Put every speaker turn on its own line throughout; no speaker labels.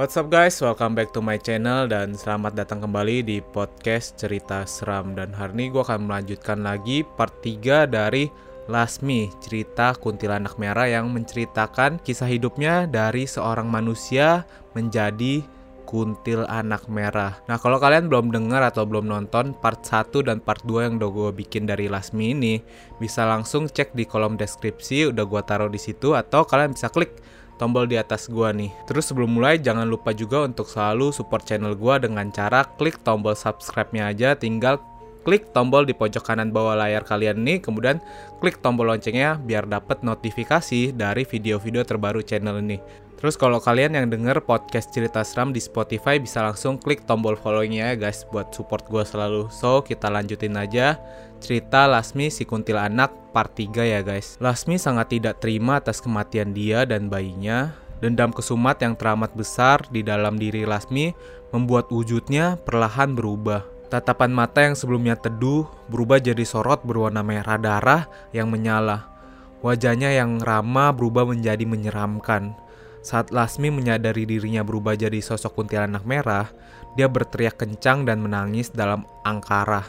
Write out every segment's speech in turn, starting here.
What's up guys, welcome back to my channel dan selamat datang kembali di podcast cerita seram Dan hari ini gue akan melanjutkan lagi part 3 dari Lasmi Cerita kuntilanak merah yang menceritakan kisah hidupnya dari seorang manusia menjadi kuntil anak merah. Nah, kalau kalian belum dengar atau belum nonton part 1 dan part 2 yang udah gue bikin dari Lasmi ini, bisa langsung cek di kolom deskripsi, udah gue taruh di situ atau kalian bisa klik tombol di atas gua nih. Terus sebelum mulai jangan lupa juga untuk selalu support channel gua dengan cara klik tombol subscribe-nya aja tinggal klik tombol di pojok kanan bawah layar kalian nih, kemudian klik tombol loncengnya biar dapat notifikasi dari video-video terbaru channel ini. Terus kalau kalian yang denger podcast cerita seram di Spotify bisa langsung klik tombol followingnya ya guys buat support gue selalu. So kita lanjutin aja cerita Lasmi si kuntil anak part 3 ya guys. Lasmi sangat tidak terima atas kematian dia dan bayinya. Dendam kesumat yang teramat besar di dalam diri Lasmi membuat wujudnya perlahan berubah. Tatapan mata yang sebelumnya teduh berubah jadi sorot berwarna merah darah yang menyala. Wajahnya yang ramah berubah menjadi menyeramkan. Saat Lasmi menyadari dirinya berubah jadi sosok kuntilanak merah, dia berteriak kencang dan menangis dalam angkara.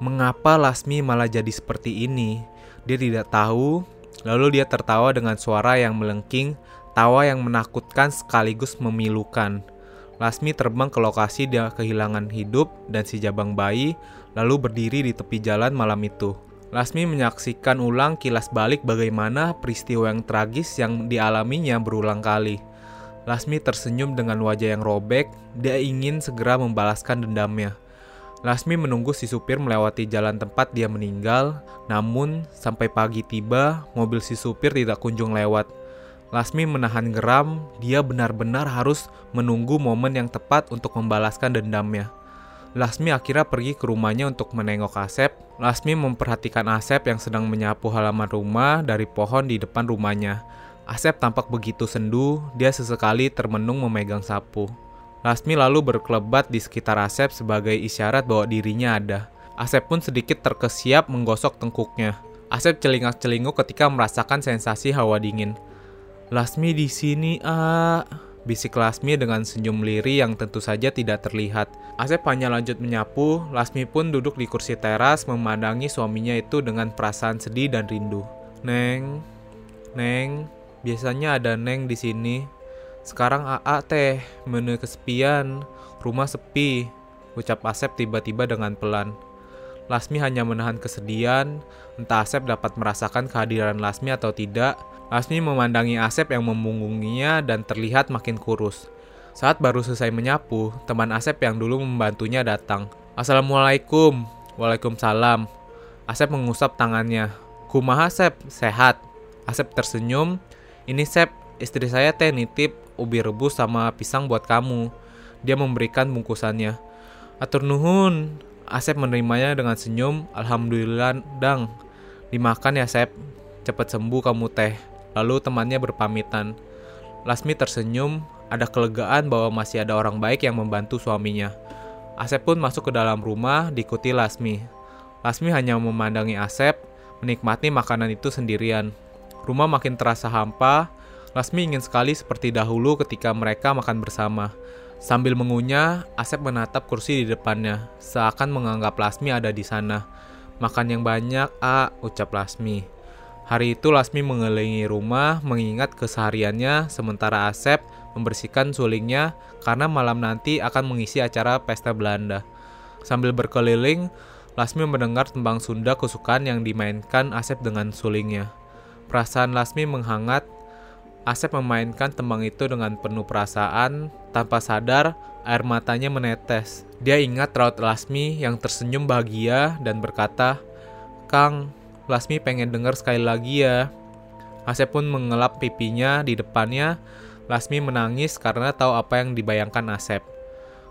Mengapa Lasmi malah jadi seperti ini? Dia tidak tahu. Lalu dia tertawa dengan suara yang melengking, tawa yang menakutkan sekaligus memilukan. Lasmi terbang ke lokasi dia kehilangan hidup dan si jabang bayi, lalu berdiri di tepi jalan malam itu. Lasmi menyaksikan ulang kilas balik bagaimana peristiwa yang tragis yang dialaminya berulang kali. Lasmi tersenyum dengan wajah yang robek, dia ingin segera membalaskan dendamnya. Lasmi menunggu si supir melewati jalan tempat dia meninggal, namun sampai pagi tiba, mobil si supir tidak kunjung lewat. Lasmi menahan geram, dia benar-benar harus menunggu momen yang tepat untuk membalaskan dendamnya. Lasmi akhirnya pergi ke rumahnya untuk menengok Asep. Lasmi memperhatikan Asep yang sedang menyapu halaman rumah dari pohon di depan rumahnya. Asep tampak begitu sendu, dia sesekali termenung memegang sapu. Lasmi lalu berkelebat di sekitar Asep sebagai isyarat bahwa dirinya ada. Asep pun sedikit terkesiap menggosok tengkuknya. Asep celingak-celinguk ketika merasakan sensasi hawa dingin. Lasmi di sini, ah. Bisik Lasmi dengan senyum liri yang tentu saja tidak terlihat. Asep hanya lanjut menyapu, Lasmi pun duduk di kursi teras memandangi suaminya itu dengan perasaan sedih dan rindu. Neng, Neng, biasanya ada Neng di sini. Sekarang AA teh, menu kesepian, rumah sepi, ucap Asep tiba-tiba dengan pelan. Lasmi hanya menahan kesedihan, entah Asep dapat merasakan kehadiran Lasmi atau tidak, Lasmi memandangi Asep yang memunggunginya dan terlihat makin kurus. Saat baru selesai menyapu, teman Asep yang dulu membantunya datang. Assalamualaikum. Waalaikumsalam. Asep mengusap tangannya. Kumaha Asep, sehat. Asep tersenyum. Ini Sep, istri saya teh nitip ubi rebus sama pisang buat kamu. Dia memberikan bungkusannya. Atur nuhun. Asep menerimanya dengan senyum. Alhamdulillah, dang. Dimakan ya Sep. Cepat sembuh kamu teh. Lalu temannya berpamitan. Lasmi tersenyum, ada kelegaan bahwa masih ada orang baik yang membantu suaminya. Asep pun masuk ke dalam rumah, diikuti Lasmi. Lasmi hanya memandangi Asep, menikmati makanan itu sendirian. Rumah makin terasa hampa, Lasmi ingin sekali seperti dahulu ketika mereka makan bersama. Sambil mengunyah, Asep menatap kursi di depannya, seakan menganggap Lasmi ada di sana. Makan yang banyak, A, ucap Lasmi. Hari itu Lasmi mengelilingi rumah mengingat kesehariannya sementara Asep membersihkan sulingnya karena malam nanti akan mengisi acara pesta Belanda. Sambil berkeliling, Lasmi mendengar tembang Sunda kesukaan yang dimainkan Asep dengan sulingnya. Perasaan Lasmi menghangat. Asep memainkan tembang itu dengan penuh perasaan, tanpa sadar air matanya menetes. Dia ingat raut Lasmi yang tersenyum bahagia dan berkata, "Kang, Lasmi pengen denger sekali lagi ya. Asep pun mengelap pipinya di depannya. Lasmi menangis karena tahu apa yang dibayangkan Asep.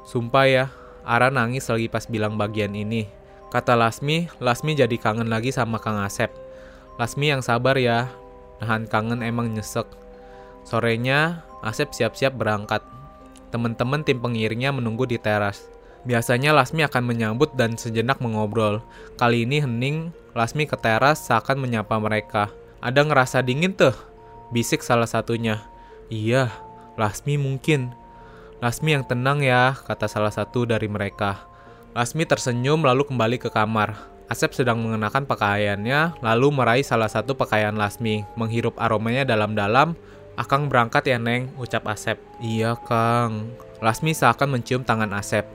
Sumpah ya, Ara nangis lagi pas bilang bagian ini. Kata Lasmi, Lasmi jadi kangen lagi sama Kang Asep. Lasmi yang sabar ya, nahan kangen emang nyesek. Sorenya, Asep siap-siap berangkat. Teman-teman tim pengiringnya menunggu di teras. Biasanya Lasmi akan menyambut dan sejenak mengobrol. Kali ini hening Lasmi ke teras seakan menyapa mereka. Ada ngerasa dingin tuh? Bisik salah satunya. Iya, Lasmi mungkin. Lasmi yang tenang ya, kata salah satu dari mereka. Lasmi tersenyum lalu kembali ke kamar. Asep sedang mengenakan pakaiannya, lalu meraih salah satu pakaian Lasmi, menghirup aromanya dalam-dalam. Akang berangkat ya, Neng, ucap Asep. Iya, Kang. Lasmi seakan mencium tangan Asep.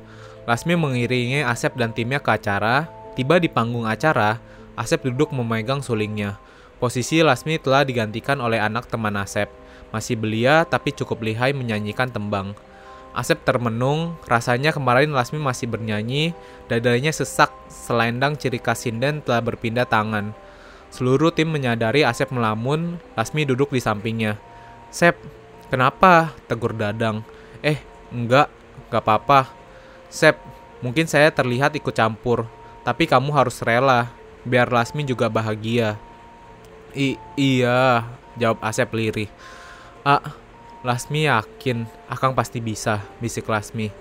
Lasmi mengiringi Asep dan timnya ke acara. Tiba di panggung acara, Asep duduk memegang sulingnya. Posisi Lasmi telah digantikan oleh anak teman Asep. Masih belia tapi cukup lihai menyanyikan tembang. Asep termenung, rasanya kemarin Lasmi masih bernyanyi, dadanya sesak, selendang ciri khas sinden telah berpindah tangan. Seluruh tim menyadari Asep melamun, Lasmi duduk di sampingnya. Sep, kenapa? Tegur Dadang. Eh, enggak, enggak apa-apa. Sep, mungkin saya terlihat ikut campur, tapi kamu harus rela, biar Lasmi juga bahagia. I iya, jawab Asep lirih. Ah, Lasmi yakin Akang pasti bisa, bisik Lasmi.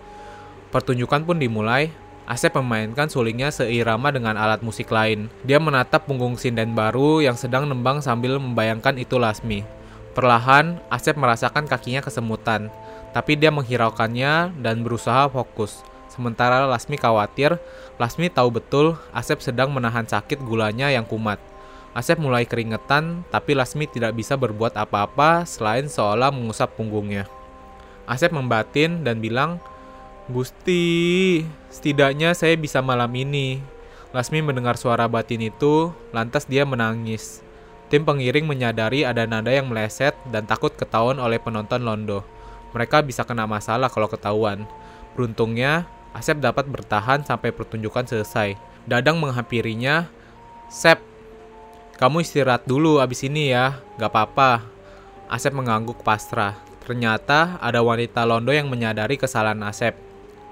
Pertunjukan pun dimulai. Asep memainkan sulingnya seirama dengan alat musik lain. Dia menatap punggung sinden baru yang sedang nembang sambil membayangkan itu Lasmi. Perlahan, Asep merasakan kakinya kesemutan, tapi dia menghiraukannya dan berusaha fokus. Sementara Lasmi khawatir, Lasmi tahu betul Asep sedang menahan sakit gulanya yang kumat. Asep mulai keringetan, tapi Lasmi tidak bisa berbuat apa-apa selain seolah mengusap punggungnya. Asep membatin dan bilang, Gusti, setidaknya saya bisa malam ini. Lasmi mendengar suara batin itu, lantas dia menangis. Tim pengiring menyadari ada nada yang meleset dan takut ketahuan oleh penonton Londo. Mereka bisa kena masalah kalau ketahuan. Beruntungnya, Asep dapat bertahan sampai pertunjukan selesai. Dadang menghampirinya, Sep, kamu istirahat dulu abis ini ya, gak apa-apa. Asep mengangguk pasrah. Ternyata ada wanita Londo yang menyadari kesalahan Asep.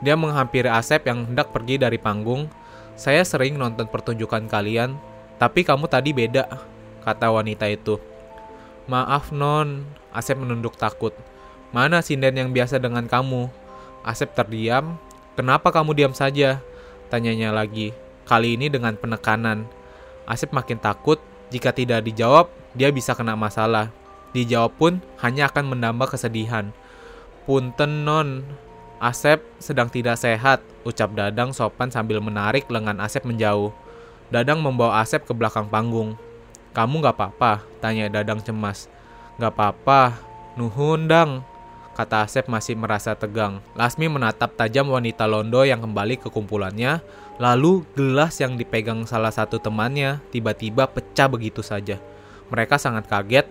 Dia menghampiri Asep yang hendak pergi dari panggung. Saya sering nonton pertunjukan kalian, tapi kamu tadi beda, kata wanita itu. Maaf non, Asep menunduk takut. Mana sinden yang biasa dengan kamu? Asep terdiam. Kenapa kamu diam saja? Tanyanya lagi. Kali ini dengan penekanan. Asep makin takut jika tidak dijawab, dia bisa kena masalah. Dijawab pun hanya akan menambah kesedihan. Punten non, Asep sedang tidak sehat, ucap Dadang sopan sambil menarik lengan Asep menjauh. Dadang membawa Asep ke belakang panggung. Kamu gak apa-apa? Tanya Dadang cemas. Gak apa-apa, nuhun dang, kata Asep masih merasa tegang. Lasmi menatap tajam wanita Londo yang kembali ke kumpulannya, Lalu gelas yang dipegang salah satu temannya tiba-tiba pecah begitu saja. Mereka sangat kaget.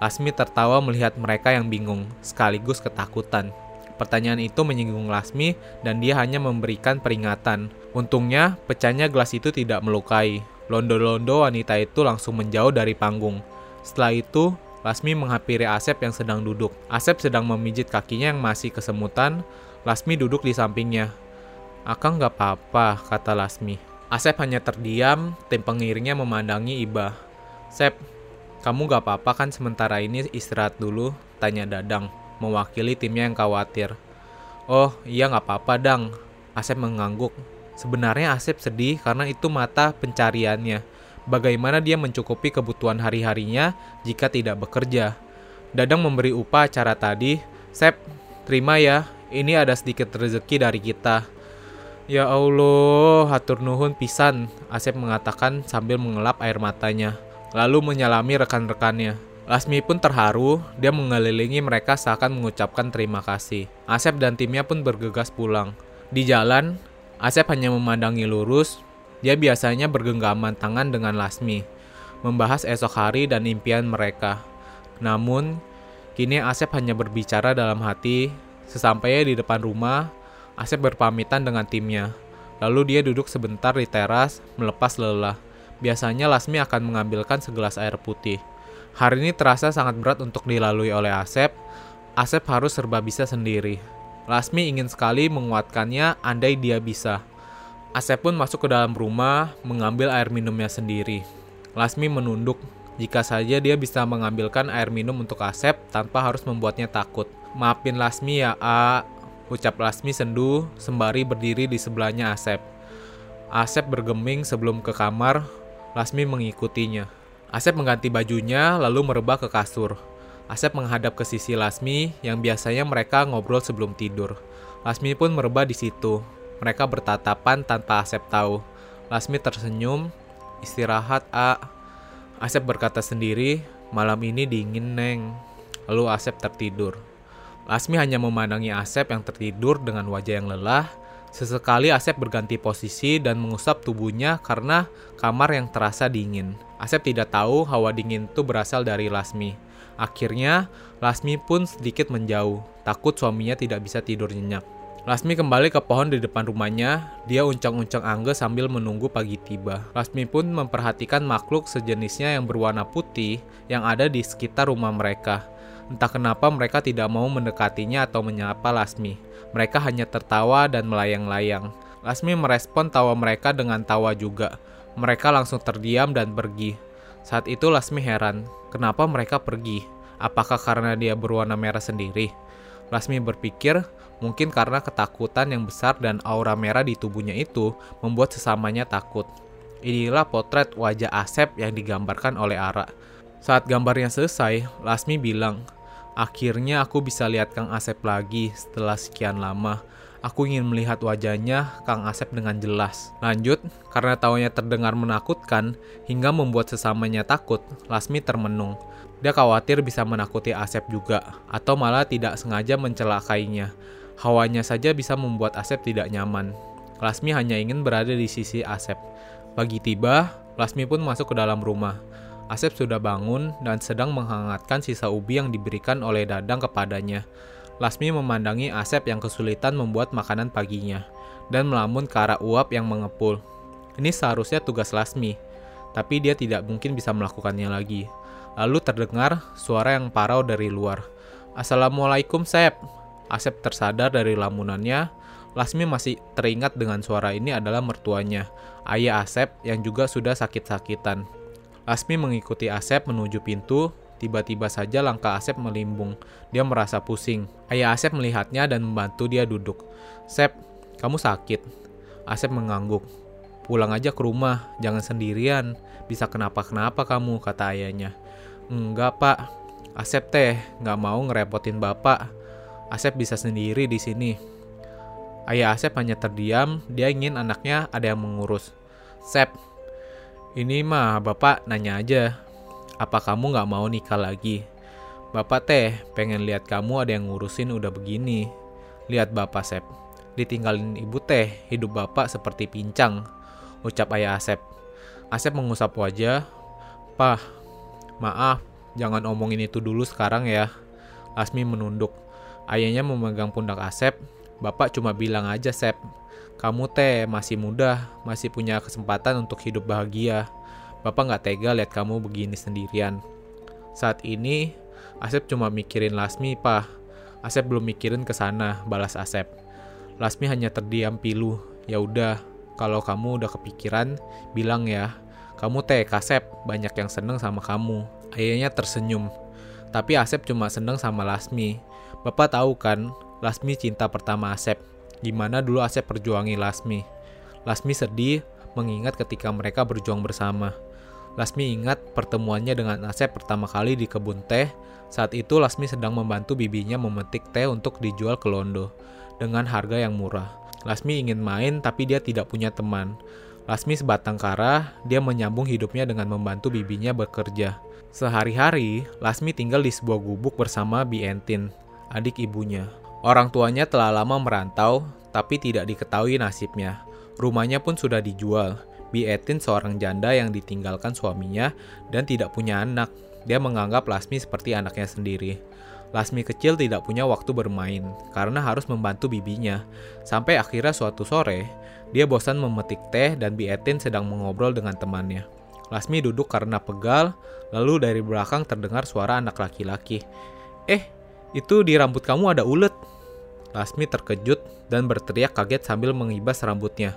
Lasmi tertawa melihat mereka yang bingung, sekaligus ketakutan. Pertanyaan itu menyinggung Lasmi dan dia hanya memberikan peringatan. Untungnya, pecahnya gelas itu tidak melukai. Londo-londo wanita itu langsung menjauh dari panggung. Setelah itu, Lasmi menghampiri Asep yang sedang duduk. Asep sedang memijit kakinya yang masih kesemutan. Lasmi duduk di sampingnya. Akang gak apa-apa, kata Lasmi. Asep hanya terdiam, tim pengiringnya memandangi Iba. Sep, kamu gak apa-apa kan sementara ini istirahat dulu? Tanya Dadang, mewakili timnya yang khawatir. Oh, iya gak apa-apa, Dang. Asep mengangguk. Sebenarnya Asep sedih karena itu mata pencariannya. Bagaimana dia mencukupi kebutuhan hari-harinya jika tidak bekerja. Dadang memberi upah acara tadi. Sep, terima ya, ini ada sedikit rezeki dari kita. Ya Allah, hatur nuhun pisan, Asep mengatakan sambil mengelap air matanya, lalu menyalami rekan-rekannya. Lasmi pun terharu, dia mengelilingi mereka seakan mengucapkan terima kasih. Asep dan timnya pun bergegas pulang. Di jalan, Asep hanya memandangi lurus, dia biasanya bergenggaman tangan dengan Lasmi, membahas esok hari dan impian mereka. Namun, kini Asep hanya berbicara dalam hati, sesampainya di depan rumah, Asep berpamitan dengan timnya. Lalu dia duduk sebentar di teras, melepas lelah. Biasanya Lasmi akan mengambilkan segelas air putih. Hari ini terasa sangat berat untuk dilalui oleh Asep. Asep harus serba bisa sendiri. Lasmi ingin sekali menguatkannya andai dia bisa. Asep pun masuk ke dalam rumah, mengambil air minumnya sendiri. Lasmi menunduk, jika saja dia bisa mengambilkan air minum untuk Asep tanpa harus membuatnya takut. Maafin Lasmi ya, A, Ucap Lasmi sendu sembari berdiri di sebelahnya Asep. Asep bergeming sebelum ke kamar, Lasmi mengikutinya. Asep mengganti bajunya lalu merebah ke kasur. Asep menghadap ke sisi Lasmi yang biasanya mereka ngobrol sebelum tidur. Lasmi pun merebah di situ. Mereka bertatapan tanpa Asep tahu. Lasmi tersenyum, istirahat A. Asep berkata sendiri, malam ini dingin neng. Lalu Asep tertidur. Lasmi hanya memandangi Asep yang tertidur dengan wajah yang lelah, Sesekali Asep berganti posisi dan mengusap tubuhnya karena kamar yang terasa dingin. Asep tidak tahu hawa dingin itu berasal dari Lasmi. Akhirnya, Lasmi pun sedikit menjauh, takut suaminya tidak bisa tidur nyenyak. Lasmi kembali ke pohon di depan rumahnya. Dia uncang-uncang angge sambil menunggu pagi tiba. Lasmi pun memperhatikan makhluk sejenisnya yang berwarna putih yang ada di sekitar rumah mereka. Entah kenapa mereka tidak mau mendekatinya atau menyapa Lasmi. Mereka hanya tertawa dan melayang-layang. Lasmi merespon tawa mereka dengan tawa juga. Mereka langsung terdiam dan pergi. Saat itu Lasmi heran, kenapa mereka pergi? Apakah karena dia berwarna merah sendiri? Lasmi berpikir, mungkin karena ketakutan yang besar dan aura merah di tubuhnya itu membuat sesamanya takut. Inilah potret wajah Asep yang digambarkan oleh Ara. Saat gambarnya selesai, Lasmi bilang, Akhirnya aku bisa lihat Kang Asep lagi setelah sekian lama. Aku ingin melihat wajahnya Kang Asep dengan jelas. Lanjut, karena taunya terdengar menakutkan hingga membuat sesamanya takut, Lasmi termenung. Dia khawatir bisa menakuti Asep juga, atau malah tidak sengaja mencelakainya. Hawanya saja bisa membuat Asep tidak nyaman. Lasmi hanya ingin berada di sisi Asep. Pagi tiba, Lasmi pun masuk ke dalam rumah. Asep sudah bangun dan sedang menghangatkan sisa ubi yang diberikan oleh Dadang kepadanya. Lasmi memandangi Asep yang kesulitan membuat makanan paginya dan melamun ke arah uap yang mengepul. Ini seharusnya tugas Lasmi, tapi dia tidak mungkin bisa melakukannya lagi. Lalu terdengar suara yang parau dari luar. Assalamualaikum, Sep. Asep tersadar dari lamunannya. Lasmi masih teringat dengan suara ini adalah mertuanya, ayah Asep yang juga sudah sakit-sakitan. Asmi mengikuti Asep menuju pintu, tiba-tiba saja langkah Asep melimbung. Dia merasa pusing. Ayah Asep melihatnya dan membantu dia duduk. Sep, kamu sakit. Asep mengangguk. Pulang aja ke rumah, jangan sendirian. Bisa kenapa-kenapa kamu, kata ayahnya. Enggak, Pak. Asep teh nggak mau ngerepotin Bapak. Asep bisa sendiri di sini. Ayah Asep hanya terdiam, dia ingin anaknya ada yang mengurus. Sep, ini mah bapak nanya aja, apa kamu nggak mau nikah lagi? Bapak teh pengen lihat kamu ada yang ngurusin udah begini. Lihat bapak Sep, ditinggalin ibu teh, hidup bapak seperti pincang. Ucap ayah Asep. Asep mengusap wajah. Pah, maaf, jangan omongin itu dulu sekarang ya. Asmi menunduk. Ayahnya memegang pundak Asep. Bapak cuma bilang aja Sep, kamu teh masih muda, masih punya kesempatan untuk hidup bahagia. Bapak nggak tega lihat kamu begini sendirian. Saat ini, Asep cuma mikirin Lasmi, Pak. Asep belum mikirin ke sana, balas Asep. Lasmi hanya terdiam pilu. Ya udah, kalau kamu udah kepikiran, bilang ya. Kamu teh Kasep, banyak yang seneng sama kamu. Ayahnya tersenyum. Tapi Asep cuma seneng sama Lasmi. Bapak tahu kan, Lasmi cinta pertama Asep Gimana dulu Asep perjuangi Lasmi. Lasmi sedih mengingat ketika mereka berjuang bersama. Lasmi ingat pertemuannya dengan Asep pertama kali di kebun teh. Saat itu Lasmi sedang membantu bibinya memetik teh untuk dijual ke Londo dengan harga yang murah. Lasmi ingin main tapi dia tidak punya teman. Lasmi sebatang kara, dia menyambung hidupnya dengan membantu bibinya bekerja. Sehari-hari, Lasmi tinggal di sebuah gubuk bersama Bi Entin, adik ibunya. Orang tuanya telah lama merantau, tapi tidak diketahui nasibnya. Rumahnya pun sudah dijual. Bi Etin seorang janda yang ditinggalkan suaminya dan tidak punya anak. Dia menganggap Lasmi seperti anaknya sendiri. Lasmi kecil tidak punya waktu bermain karena harus membantu bibinya. Sampai akhirnya suatu sore, dia bosan memetik teh dan Bi Etin sedang mengobrol dengan temannya. Lasmi duduk karena pegal, lalu dari belakang terdengar suara anak laki-laki. Eh, itu di rambut kamu ada ulet. Lasmi terkejut dan berteriak kaget sambil mengibas rambutnya.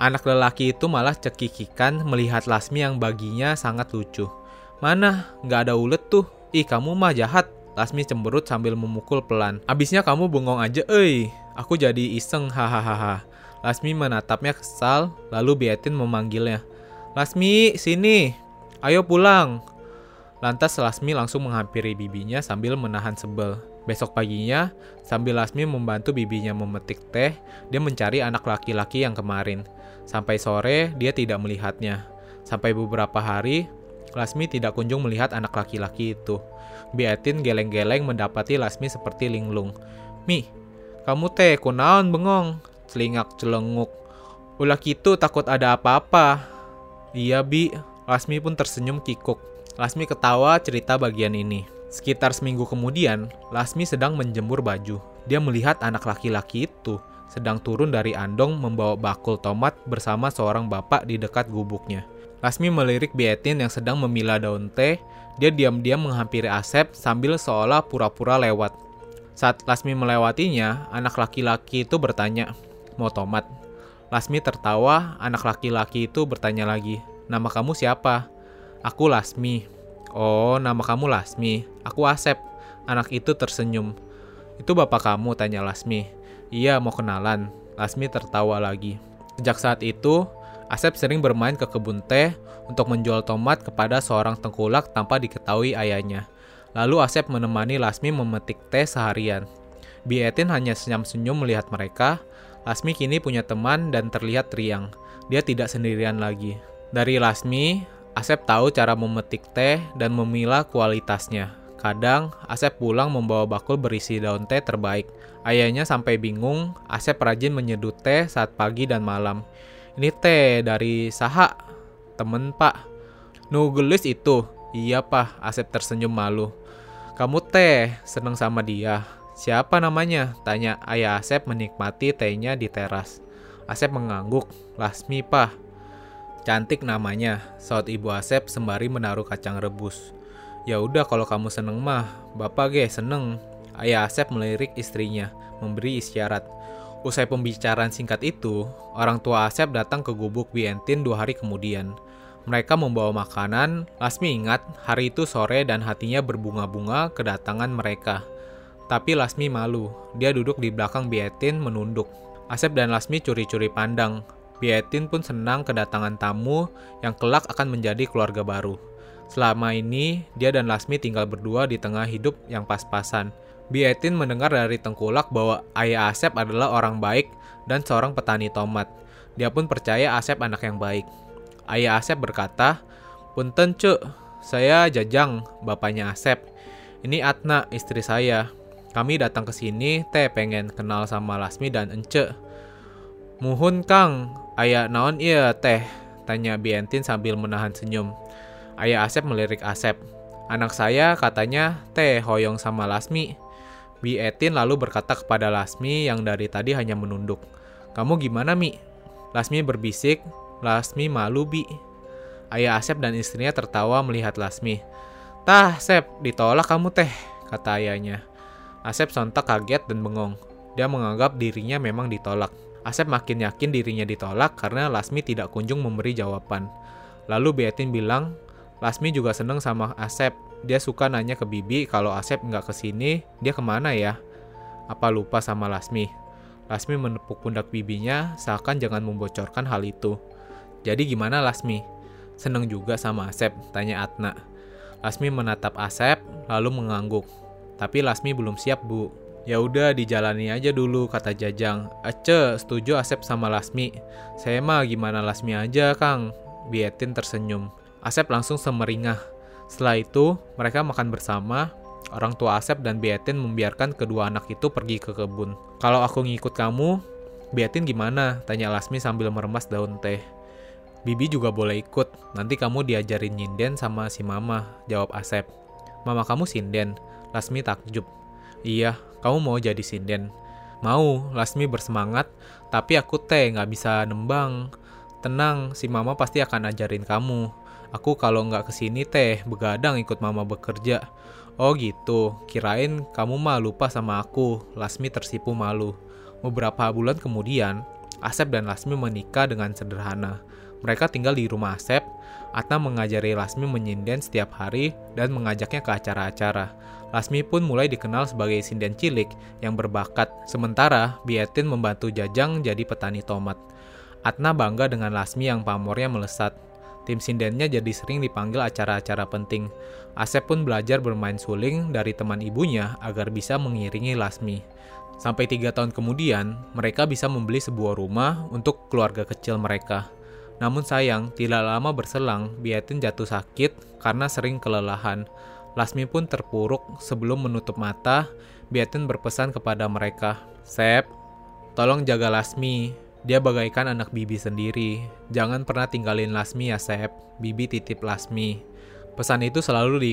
Anak lelaki itu malah cekikikan melihat Lasmi yang baginya sangat lucu. Mana, nggak ada ulet tuh. Ih, kamu mah jahat. Lasmi cemberut sambil memukul pelan. Abisnya kamu bengong aja, eh. Aku jadi iseng, hahaha. Lasmi menatapnya kesal, lalu Beatin memanggilnya. Lasmi, sini. Ayo pulang. Lantas Lasmi langsung menghampiri bibinya sambil menahan sebel. Besok paginya, sambil Lasmi membantu bibinya memetik teh, dia mencari anak laki-laki yang kemarin. Sampai sore, dia tidak melihatnya. Sampai beberapa hari, Lasmi tidak kunjung melihat anak laki-laki itu. Biatin geleng-geleng mendapati Lasmi seperti linglung. Mi, kamu teh kunaon bengong? Celingak celenguk. Ulah gitu takut ada apa-apa. Iya, Bi. Lasmi pun tersenyum kikuk. Lasmi ketawa cerita bagian ini. Sekitar seminggu kemudian, Lasmi sedang menjemur baju. Dia melihat anak laki-laki itu sedang turun dari andong membawa bakul tomat bersama seorang bapak di dekat gubuknya. Lasmi melirik Bietin yang sedang memilah daun teh. Dia diam-diam menghampiri Asep sambil seolah pura-pura lewat. Saat Lasmi melewatinya, anak laki-laki itu bertanya, "Mau tomat?" Lasmi tertawa, anak laki-laki itu bertanya lagi, "Nama kamu siapa?" Aku Lasmi. Oh, nama kamu Lasmi. Aku Asep. Anak itu tersenyum. Itu bapak kamu, tanya Lasmi. Iya, mau kenalan. Lasmi tertawa lagi. Sejak saat itu, Asep sering bermain ke kebun teh untuk menjual tomat kepada seorang tengkulak tanpa diketahui ayahnya. Lalu Asep menemani Lasmi memetik teh seharian. Bietin hanya senyum-senyum melihat mereka. Lasmi kini punya teman dan terlihat riang. Dia tidak sendirian lagi. Dari Lasmi, Asep tahu cara memetik teh dan memilah kualitasnya. Kadang, Asep pulang membawa bakul berisi daun teh terbaik. Ayahnya sampai bingung, Asep rajin menyeduh teh saat pagi dan malam. Ini teh dari Saha, temen pak. Nugelis itu. Iya pak, Asep tersenyum malu. Kamu teh, seneng sama dia. Siapa namanya? Tanya ayah Asep menikmati tehnya di teras. Asep mengangguk. Lasmi pak. Cantik namanya, saat ibu Asep sembari menaruh kacang rebus. Ya udah kalau kamu seneng mah, bapak ge seneng. Ayah Asep melirik istrinya, memberi isyarat. Usai pembicaraan singkat itu, orang tua Asep datang ke gubuk Bientin dua hari kemudian. Mereka membawa makanan, Lasmi ingat hari itu sore dan hatinya berbunga-bunga kedatangan mereka. Tapi Lasmi malu, dia duduk di belakang Bientin menunduk. Asep dan Lasmi curi-curi pandang, Bietin pun senang kedatangan tamu yang kelak akan menjadi keluarga baru. Selama ini, dia dan Lasmi tinggal berdua di tengah hidup yang pas-pasan. Bietin mendengar dari Tengkulak bahwa ayah Asep adalah orang baik dan seorang petani tomat. Dia pun percaya Asep anak yang baik. Ayah Asep berkata, Punten cuk, saya Jajang, bapaknya Asep. Ini Atna, istri saya. Kami datang ke sini teh pengen kenal sama Lasmi dan Ence. Muhun Kang, ayah naon iya teh? Tanya Bientin sambil menahan senyum. Ayah Asep melirik Asep. Anak saya katanya teh hoyong sama Lasmi. Bi Etin lalu berkata kepada Lasmi yang dari tadi hanya menunduk. Kamu gimana Mi? Lasmi berbisik. Lasmi malu Bi. Ayah Asep dan istrinya tertawa melihat Lasmi. Tah, Sep, ditolak kamu teh, kata ayahnya. Asep sontak kaget dan bengong. Dia menganggap dirinya memang ditolak. Asep makin yakin dirinya ditolak karena Lasmi tidak kunjung memberi jawaban. Lalu Beatin bilang, Lasmi juga seneng sama Asep. Dia suka nanya ke Bibi kalau Asep nggak ke sini, dia ke mana ya? Apa lupa sama Lasmi? Lasmi menepuk pundak bibinya seakan jangan membocorkan hal itu. Jadi gimana Lasmi? Seneng juga sama Asep, tanya Atna. Lasmi menatap Asep, lalu mengangguk. Tapi Lasmi belum siap, Bu. Ya udah dijalani aja dulu kata Jajang. Ace, setuju Asep sama Lasmi. Saya mah gimana Lasmi aja, Kang. Bietin tersenyum. Asep langsung semeringah. Setelah itu, mereka makan bersama. Orang tua Asep dan Bietin membiarkan kedua anak itu pergi ke kebun. Kalau aku ngikut kamu, Bietin gimana? Tanya Lasmi sambil meremas daun teh. Bibi juga boleh ikut, nanti kamu diajarin nyinden sama si mama, jawab Asep. Mama kamu sinden, Lasmi takjub. Iya, kamu mau jadi sinden? Mau, Lasmi bersemangat, tapi aku teh nggak bisa nembang. Tenang, si mama pasti akan ajarin kamu. Aku kalau nggak ke sini teh, begadang ikut mama bekerja. Oh gitu, kirain kamu mah lupa sama aku. Lasmi tersipu malu. Beberapa bulan kemudian, Asep dan Lasmi menikah dengan sederhana. Mereka tinggal di rumah Asep. Atna mengajari Lasmi menyinden setiap hari dan mengajaknya ke acara-acara. Lasmi pun mulai dikenal sebagai sinden cilik yang berbakat, sementara Bietin membantu Jajang jadi petani tomat. Atna bangga dengan Lasmi yang pamornya melesat. Tim sindennya jadi sering dipanggil acara-acara penting. Asep pun belajar bermain suling dari teman ibunya agar bisa mengiringi Lasmi. Sampai tiga tahun kemudian, mereka bisa membeli sebuah rumah untuk keluarga kecil mereka. Namun sayang, tidak lama berselang, Biatin jatuh sakit karena sering kelelahan. Lasmi pun terpuruk sebelum menutup mata. Biatin berpesan kepada mereka, Sep, tolong jaga Lasmi. Dia bagaikan anak Bibi sendiri. Jangan pernah tinggalin Lasmi ya, Sep. Bibi titip Lasmi. Pesan itu selalu di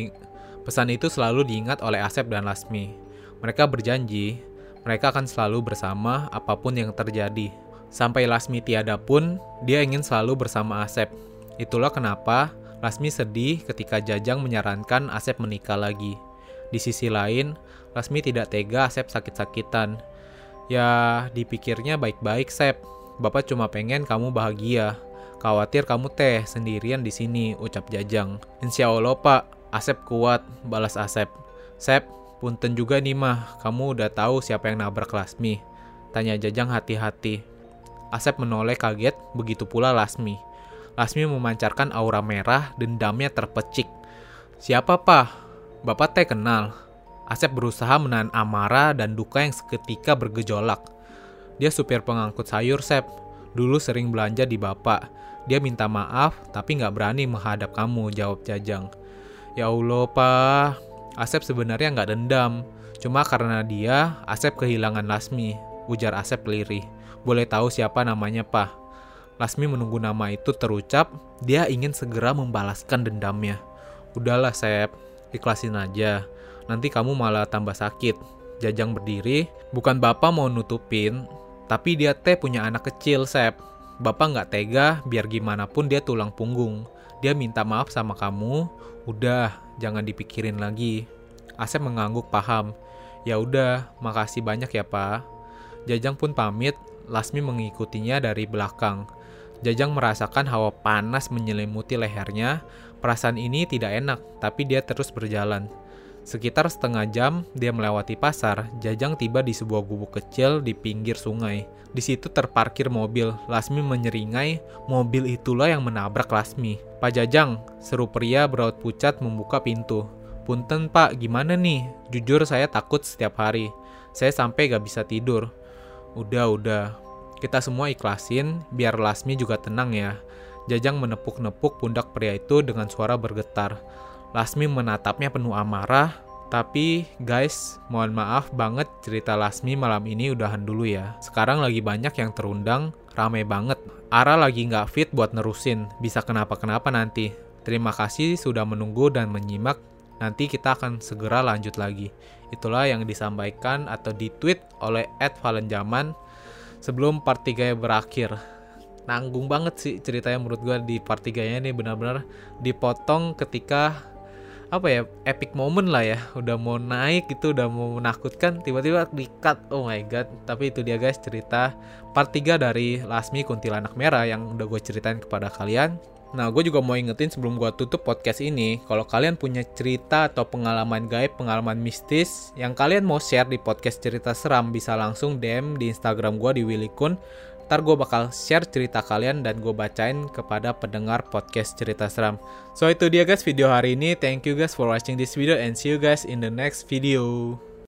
pesan itu selalu diingat oleh Asep dan Lasmi. Mereka berjanji mereka akan selalu bersama apa pun yang terjadi. Sampai Lasmi tiada pun, dia ingin selalu bersama Asep. Itulah kenapa Lasmi sedih ketika Jajang menyarankan Asep menikah lagi. Di sisi lain, Lasmi tidak tega Asep sakit-sakitan. Ya, dipikirnya baik-baik, Sep. Bapak cuma pengen kamu bahagia. Khawatir kamu teh sendirian di sini, ucap Jajang. Insya Allah pak, Asep kuat, balas Asep. Sep, punten juga nih mah, kamu udah tahu siapa yang nabrak Lasmi. Tanya Jajang hati-hati. Asep menoleh kaget, begitu pula Lasmi. Lasmi memancarkan aura merah, dendamnya terpecik. Siapa pak? Bapak teh kenal. Asep berusaha menahan amarah dan duka yang seketika bergejolak. Dia supir pengangkut sayur, Sep. Dulu sering belanja di bapak. Dia minta maaf, tapi nggak berani menghadap kamu, jawab Jajang. Ya Allah, Pak. Asep sebenarnya nggak dendam. Cuma karena dia, Asep kehilangan Lasmi, ujar Asep lirih. Boleh tahu siapa namanya, Pak? Lasmi menunggu nama itu terucap, dia ingin segera membalaskan dendamnya. Udahlah, Sep. Ikhlasin aja. Nanti kamu malah tambah sakit. Jajang berdiri, bukan bapak mau nutupin, tapi dia teh punya anak kecil, Sep. Bapak nggak tega, biar gimana pun dia tulang punggung. Dia minta maaf sama kamu, udah, jangan dipikirin lagi. Asep mengangguk paham. Ya udah, makasih banyak ya, Pak. Jajang pun pamit, Lasmi mengikutinya dari belakang. Jajang merasakan hawa panas menyelimuti lehernya. Perasaan ini tidak enak, tapi dia terus berjalan. Sekitar setengah jam dia melewati pasar, Jajang tiba di sebuah gubuk kecil di pinggir sungai. Di situ terparkir mobil. Lasmi menyeringai, mobil itulah yang menabrak Lasmi. Pak Jajang, seru pria beraut pucat membuka pintu. Punten pak, gimana nih? Jujur saya takut setiap hari. Saya sampai gak bisa tidur. Udah, udah. Kita semua ikhlasin, biar Lasmi juga tenang ya. Jajang menepuk-nepuk pundak pria itu dengan suara bergetar. Lasmi menatapnya penuh amarah. Tapi guys, mohon maaf banget cerita Lasmi malam ini udahan dulu ya. Sekarang lagi banyak yang terundang, rame banget. Ara lagi nggak fit buat nerusin, bisa kenapa-kenapa nanti. Terima kasih sudah menunggu dan menyimak. Nanti kita akan segera lanjut lagi. Itulah yang disampaikan atau ditweet oleh Ed Valenjaman sebelum part 3 berakhir. Nanggung banget sih ceritanya menurut gue di part 3 nya ini benar-benar dipotong ketika apa ya epic moment lah ya. Udah mau naik itu udah mau menakutkan tiba-tiba di cut oh my god. Tapi itu dia guys cerita part 3 dari Lasmi Kuntilanak Merah yang udah gue ceritain kepada kalian Nah, gue juga mau ingetin sebelum gue tutup podcast ini, kalau kalian punya cerita atau pengalaman gaib, pengalaman mistis, yang kalian mau share di podcast cerita seram, bisa langsung DM di Instagram gue di Willy Kun Ntar gue bakal share cerita kalian dan gue bacain kepada pendengar podcast cerita seram. So itu dia guys video hari ini. Thank you guys for watching this video and see you guys in the next video.